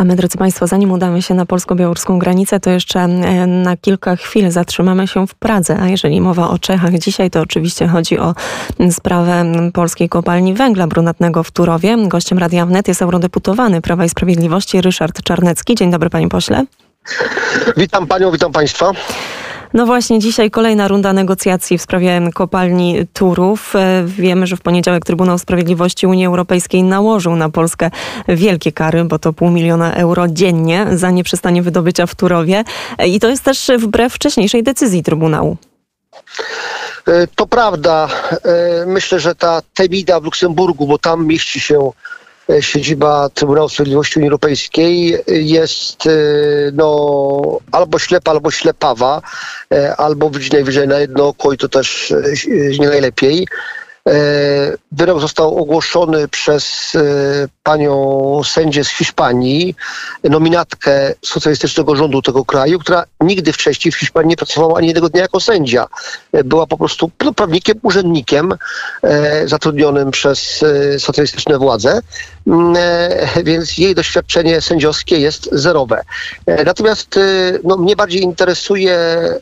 A my, drodzy Państwo, zanim udamy się na polsko-białoruską granicę, to jeszcze e, na kilka chwil zatrzymamy się w Pradze. A jeżeli mowa o Czechach dzisiaj, to oczywiście chodzi o sprawę polskiej kopalni węgla brunatnego w Turowie. Gościem Radia Wnet jest eurodeputowany Prawa i Sprawiedliwości Ryszard Czarnecki. Dzień dobry, panie pośle. Witam panią, witam państwa. No właśnie, dzisiaj kolejna runda negocjacji w sprawie kopalni Turów. E, wiemy, że w poniedziałek Trybunał Sprawiedliwości Unii Europejskiej nałożył na Polskę wielkie kary, bo to pół miliona euro dziennie za nieprzestanie wydobycia w Turowie. E, I to jest też wbrew wcześniejszej decyzji Trybunału. E, to prawda. Myślę, że ta Temida w Luksemburgu, bo tam mieści się siedziba Trybunału Sprawiedliwości Unii Europejskiej jest e, no, albo ślepa, albo ślepawa, e, albo widzi najwyżej na jedno oko i to też nie najlepiej. Wyrok został ogłoszony przez panią sędzię z Hiszpanii, nominatkę socjalistycznego rządu tego kraju, która nigdy wcześniej w Hiszpanii nie pracowała ani jednego dnia jako sędzia. Była po prostu no, prawnikiem, urzędnikiem e, zatrudnionym przez e, socjalistyczne władze, e, więc jej doświadczenie sędziowskie jest zerowe. E, natomiast e, no, mnie bardziej interesuje e,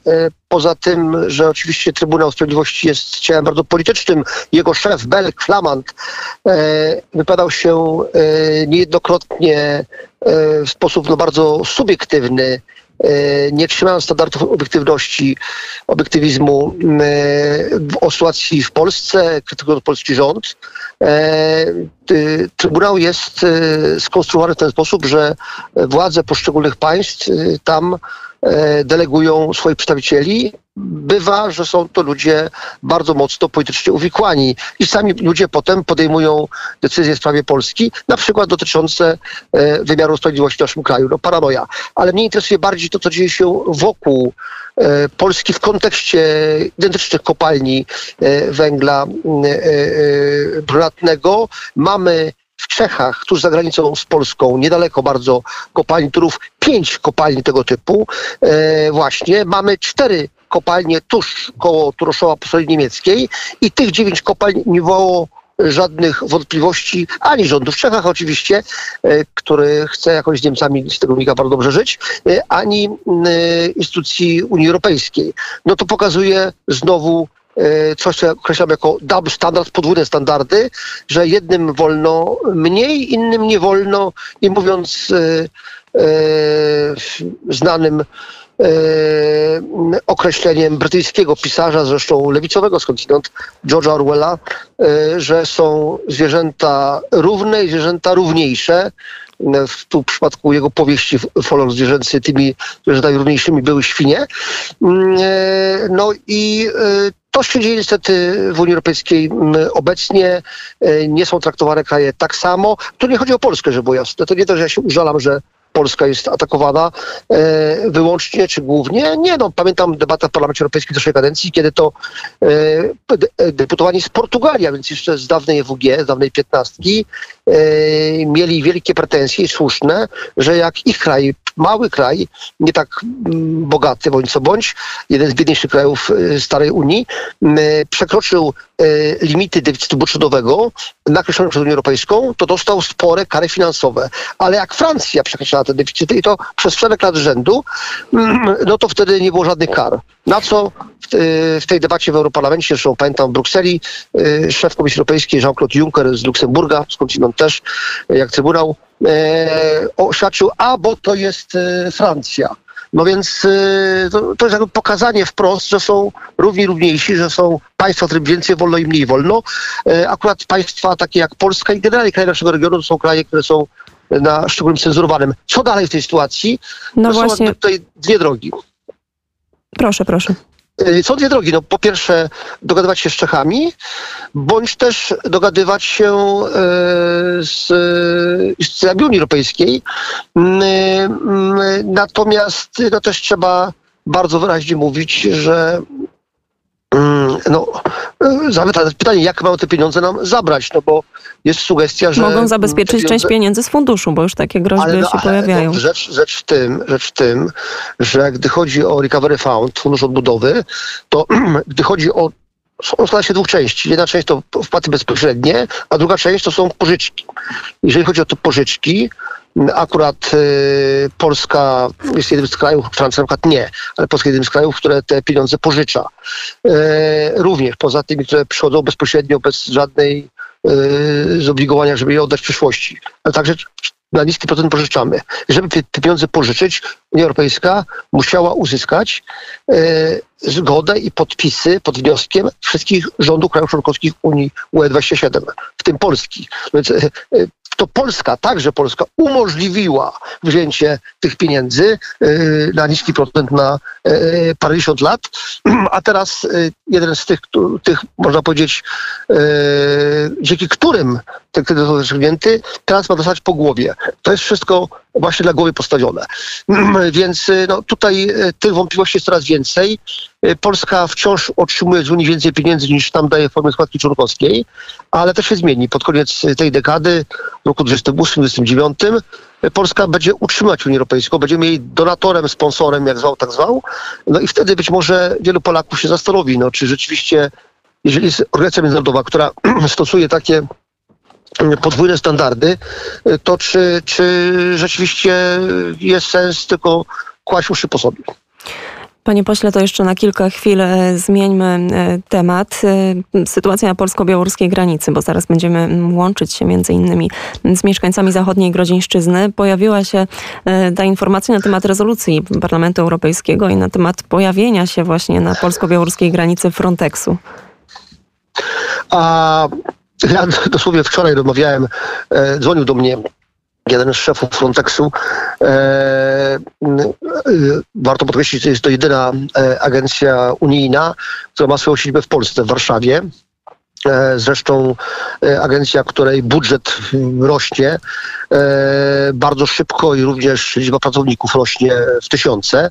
poza tym, że oczywiście Trybunał Sprawiedliwości jest ciałem bardzo politycznym, jego szef, Belk, Flamand, wypadał się E, niejednokrotnie e, w sposób no, bardzo subiektywny, e, nie trzymając standardów obiektywności, obiektywizmu o sytuacji w Polsce, krytykując polski rząd. Trybunał jest skonstruowany w ten sposób, że władze poszczególnych państw tam delegują swoich przedstawicieli, bywa, że są to ludzie bardzo mocno politycznie uwikłani i sami ludzie potem podejmują decyzje w sprawie Polski, na przykład dotyczące e, wymiaru sprawiedliwości w naszym kraju. No paranoja. Ale mnie interesuje bardziej to, co dzieje się wokół e, Polski w kontekście identycznych kopalni e, węgla brunatnego. Mamy w Czechach, tuż za granicą z Polską, niedaleko bardzo kopalni Turów, pięć kopalni tego typu. E, właśnie mamy cztery kopalnie tuż koło Turoszowa po stronie niemieckiej i tych dziewięć kopalń nie wywołało żadnych wątpliwości ani rządu w Czechach oczywiście, e, który chce jakoś z Niemcami z tego wynika bardzo dobrze żyć, e, ani e, instytucji Unii Europejskiej. No to pokazuje znowu coś, co określam jako double standard, podwójne standardy, że jednym wolno mniej, innym nie wolno i mówiąc znanym E, określeniem brytyjskiego pisarza, zresztą lewicowego skądinąd, George'a Orwella, że są zwierzęta równe i zwierzęta równiejsze. W, tu w przypadku jego powieści Folon zwierzęcy tymi zwierzętami równiejszymi były świnie. Mm, no i to się dzieje niestety w Unii Europejskiej mm, obecnie. Nie są traktowane kraje tak samo. Tu nie chodzi o Polskę, żeby było jasne. To nie to, że ja się użalam, że Polska jest atakowana e, wyłącznie czy głównie. Nie, no pamiętam debatę w Parlamencie Europejskim zeszłej kadencji, kiedy to e, deputowani z Portugalii, a więc jeszcze z dawnej EWG, z dawnej piętnastki, e, mieli wielkie pretensje, słuszne, że jak ich kraj, mały kraj, nie tak mm, bogaty bądź co bądź, jeden z biedniejszych krajów starej Unii, przekroczył limity deficytu budżetowego nakreślone przez Unię Europejską, to dostał spore kary finansowe. Ale jak Francja przekroczyła te deficyty i to przez szereg lat rzędu, mm, no to wtedy nie było żadnych kar. Na co w tej debacie w Europarlamencie, zresztą pamiętam w Brukseli, y, szef Komisji Europejskiej Jean-Claude Juncker z Luksemburga, skądinąd też, jak Trybunał, oświadczył, a bo to jest Francja. No więc y, to, to, jest jakby pokazanie wprost, że są równi równiejsi, że są państwa, którym więcej wolno i mniej wolno. Akurat państwa takie jak Polska i generalnie kraje naszego regionu to są kraje, które są na szczególnym cenzurowanym. Co dalej w tej sytuacji? No to właśnie. są tutaj dwie drogi. Proszę, proszę. Y, są dwie drogi. No, po pierwsze, dogadywać się z Czechami, bądź też dogadywać się y, z instytucjami Unii Europejskiej. Y, natomiast no, też trzeba bardzo wyraźnie mówić, że Mm, no, zamyka pytanie, jak mają te pieniądze nam zabrać, no bo jest sugestia, że... Mogą zabezpieczyć pieniądze... część pieniędzy z funduszu, bo już takie groźby ale, no, się pojawiają. No, rzecz, rzecz, w tym, rzecz w tym, że gdy chodzi o Recovery Fund, Fundusz Odbudowy, to gdy chodzi o składa się dwóch części. Jedna część to wpłaty bezpośrednie, a druga część to są pożyczki. Jeżeli chodzi o te pożyczki, Akurat y, Polska jest jednym z krajów, Francja na przykład nie, ale Polska jest jednym z krajów, które te pieniądze pożycza. Y, również poza tymi, które przychodzą bezpośrednio, bez żadnej y, zobligowania, żeby je oddać w przyszłości. Ale także na niski procent pożyczamy. Żeby te pieniądze pożyczyć, Unia Europejska musiała uzyskać e, zgodę i podpisy pod wnioskiem wszystkich rządów krajów członkowskich Unii UE27, w tym Polski. Więc e, to Polska, także Polska umożliwiła wzięcie tych pieniędzy y, na niski procent na y, parędziesiąt lat, a teraz y, jeden z tych, tych można powiedzieć, dzięki którym ten kredyt został zaciągnięty, teraz ma dostać po głowie. To jest wszystko właśnie dla głowy postawione. Więc no, tutaj tych wątpliwości jest coraz więcej. Polska wciąż otrzymuje z Unii więcej pieniędzy niż tam daje w formie składki członkowskiej, ale to się zmieni. Pod koniec tej dekady, roku 2028-2029, Polska będzie utrzymać Unię Europejską, będziemy jej donatorem, sponsorem, jak zwał, tak zwał. No i wtedy być może wielu Polaków się zastanowi, no, czy rzeczywiście, jeżeli jest organizacja międzynarodowa, która stosuje takie podwójne standardy, to czy, czy rzeczywiście jest sens tylko kłaść uszy po sobie? Panie pośle, to jeszcze na kilka chwil e, zmieńmy e, temat. E, sytuacja na polsko-białoruskiej granicy, bo zaraz będziemy łączyć się między innymi z mieszkańcami zachodniej Grodzieńszczyzny. Pojawiła się ta informacja na temat rezolucji Parlamentu Europejskiego i na temat pojawienia się właśnie na polsko-białoruskiej granicy Frontexu. A ja dosłownie wczoraj rozmawiałem, dzwonił do mnie jeden z szefów Frontexu. E, warto podkreślić, że jest to jedyna e, agencja unijna, która ma swoją siedzibę w Polsce, w Warszawie. E, zresztą e, agencja, której budżet rośnie e, bardzo szybko i również liczba pracowników rośnie w tysiące.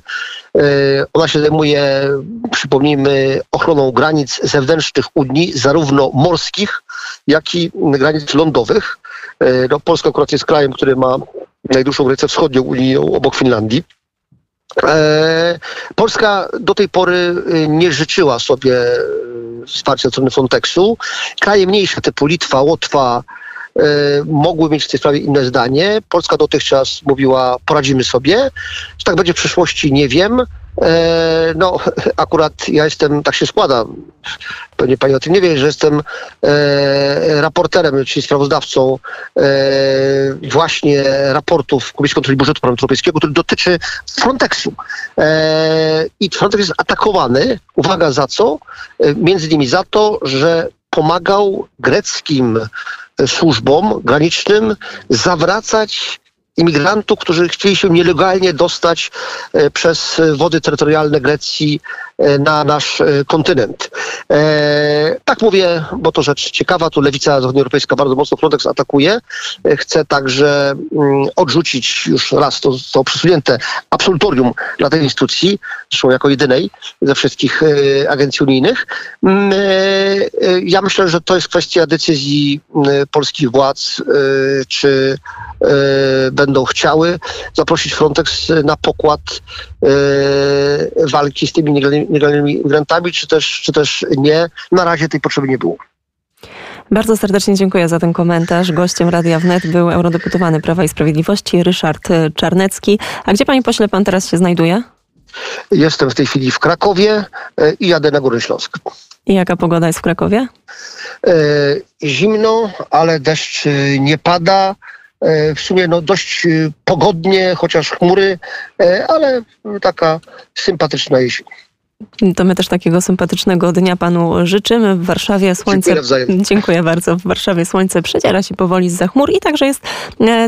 Ona się zajmuje, przypomnijmy, ochroną granic zewnętrznych Unii, zarówno morskich, jak i granic lądowych. No, Polska akurat jest krajem, który ma najdłuższą granicę wschodnią Unii obok Finlandii. Polska do tej pory nie życzyła sobie wsparcia ze strony Frontexu. Kraje mniejsze typu Litwa, Łotwa e, mogły mieć w tej sprawie inne zdanie. Polska dotychczas mówiła, poradzimy sobie. Czy tak będzie w przyszłości, nie wiem. E, no, akurat ja jestem, tak się składa, pewnie pani o tym nie wie, że jestem e, raporterem, czyli sprawozdawcą e, właśnie raportów Komisji Kontroli Budżetu Parlamentu Europejskiego, który dotyczy Frontexu. E, I Frontex jest atakowany, uwaga za co? E, między innymi za to, że pomagał greckim służbom granicznym zawracać imigrantów, którzy chcieli się nielegalnie dostać e, przez wody terytorialne Grecji e, na nasz e, kontynent. Tak mówię, bo to rzecz ciekawa. Tu lewica zachodnioeuropejska bardzo mocno Frontex atakuje. Chce także mm, odrzucić już raz to zostało przesunięte absolutorium dla tej instytucji, zresztą jako jedynej ze wszystkich agencji unijnych. Mm, ja myślę, że to jest kwestia decyzji mm, polskich władz, czy E, będą chciały zaprosić Frontex na pokład e, walki z tymi nielegalnymi migrantami, czy też, czy też nie. Na razie tej potrzeby nie było. Bardzo serdecznie dziękuję za ten komentarz. Gościem Radia Wnet był eurodeputowany Prawa i Sprawiedliwości Ryszard Czarnecki. A gdzie panie pośle pan teraz się znajduje? Jestem w tej chwili w Krakowie e, i jadę na Górny Śląsk. I jaka pogoda jest w Krakowie? Zimno, ale deszcz nie pada. E, w sumie no dość e, pogodnie, chociaż chmury, e, ale taka sympatyczna jesień. To my też takiego sympatycznego dnia panu życzymy. W Warszawie słońce. Dziękuję, Dziękuję bardzo. W Warszawie słońce przedziera się powoli z chmur i także jest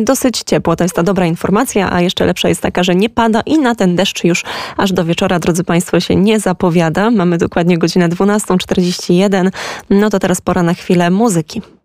dosyć ciepło. To jest ta dobra informacja, a jeszcze lepsza jest taka, że nie pada i na ten deszcz już aż do wieczora, drodzy Państwo, się nie zapowiada. Mamy dokładnie godzinę 12.41. No to teraz pora na chwilę muzyki.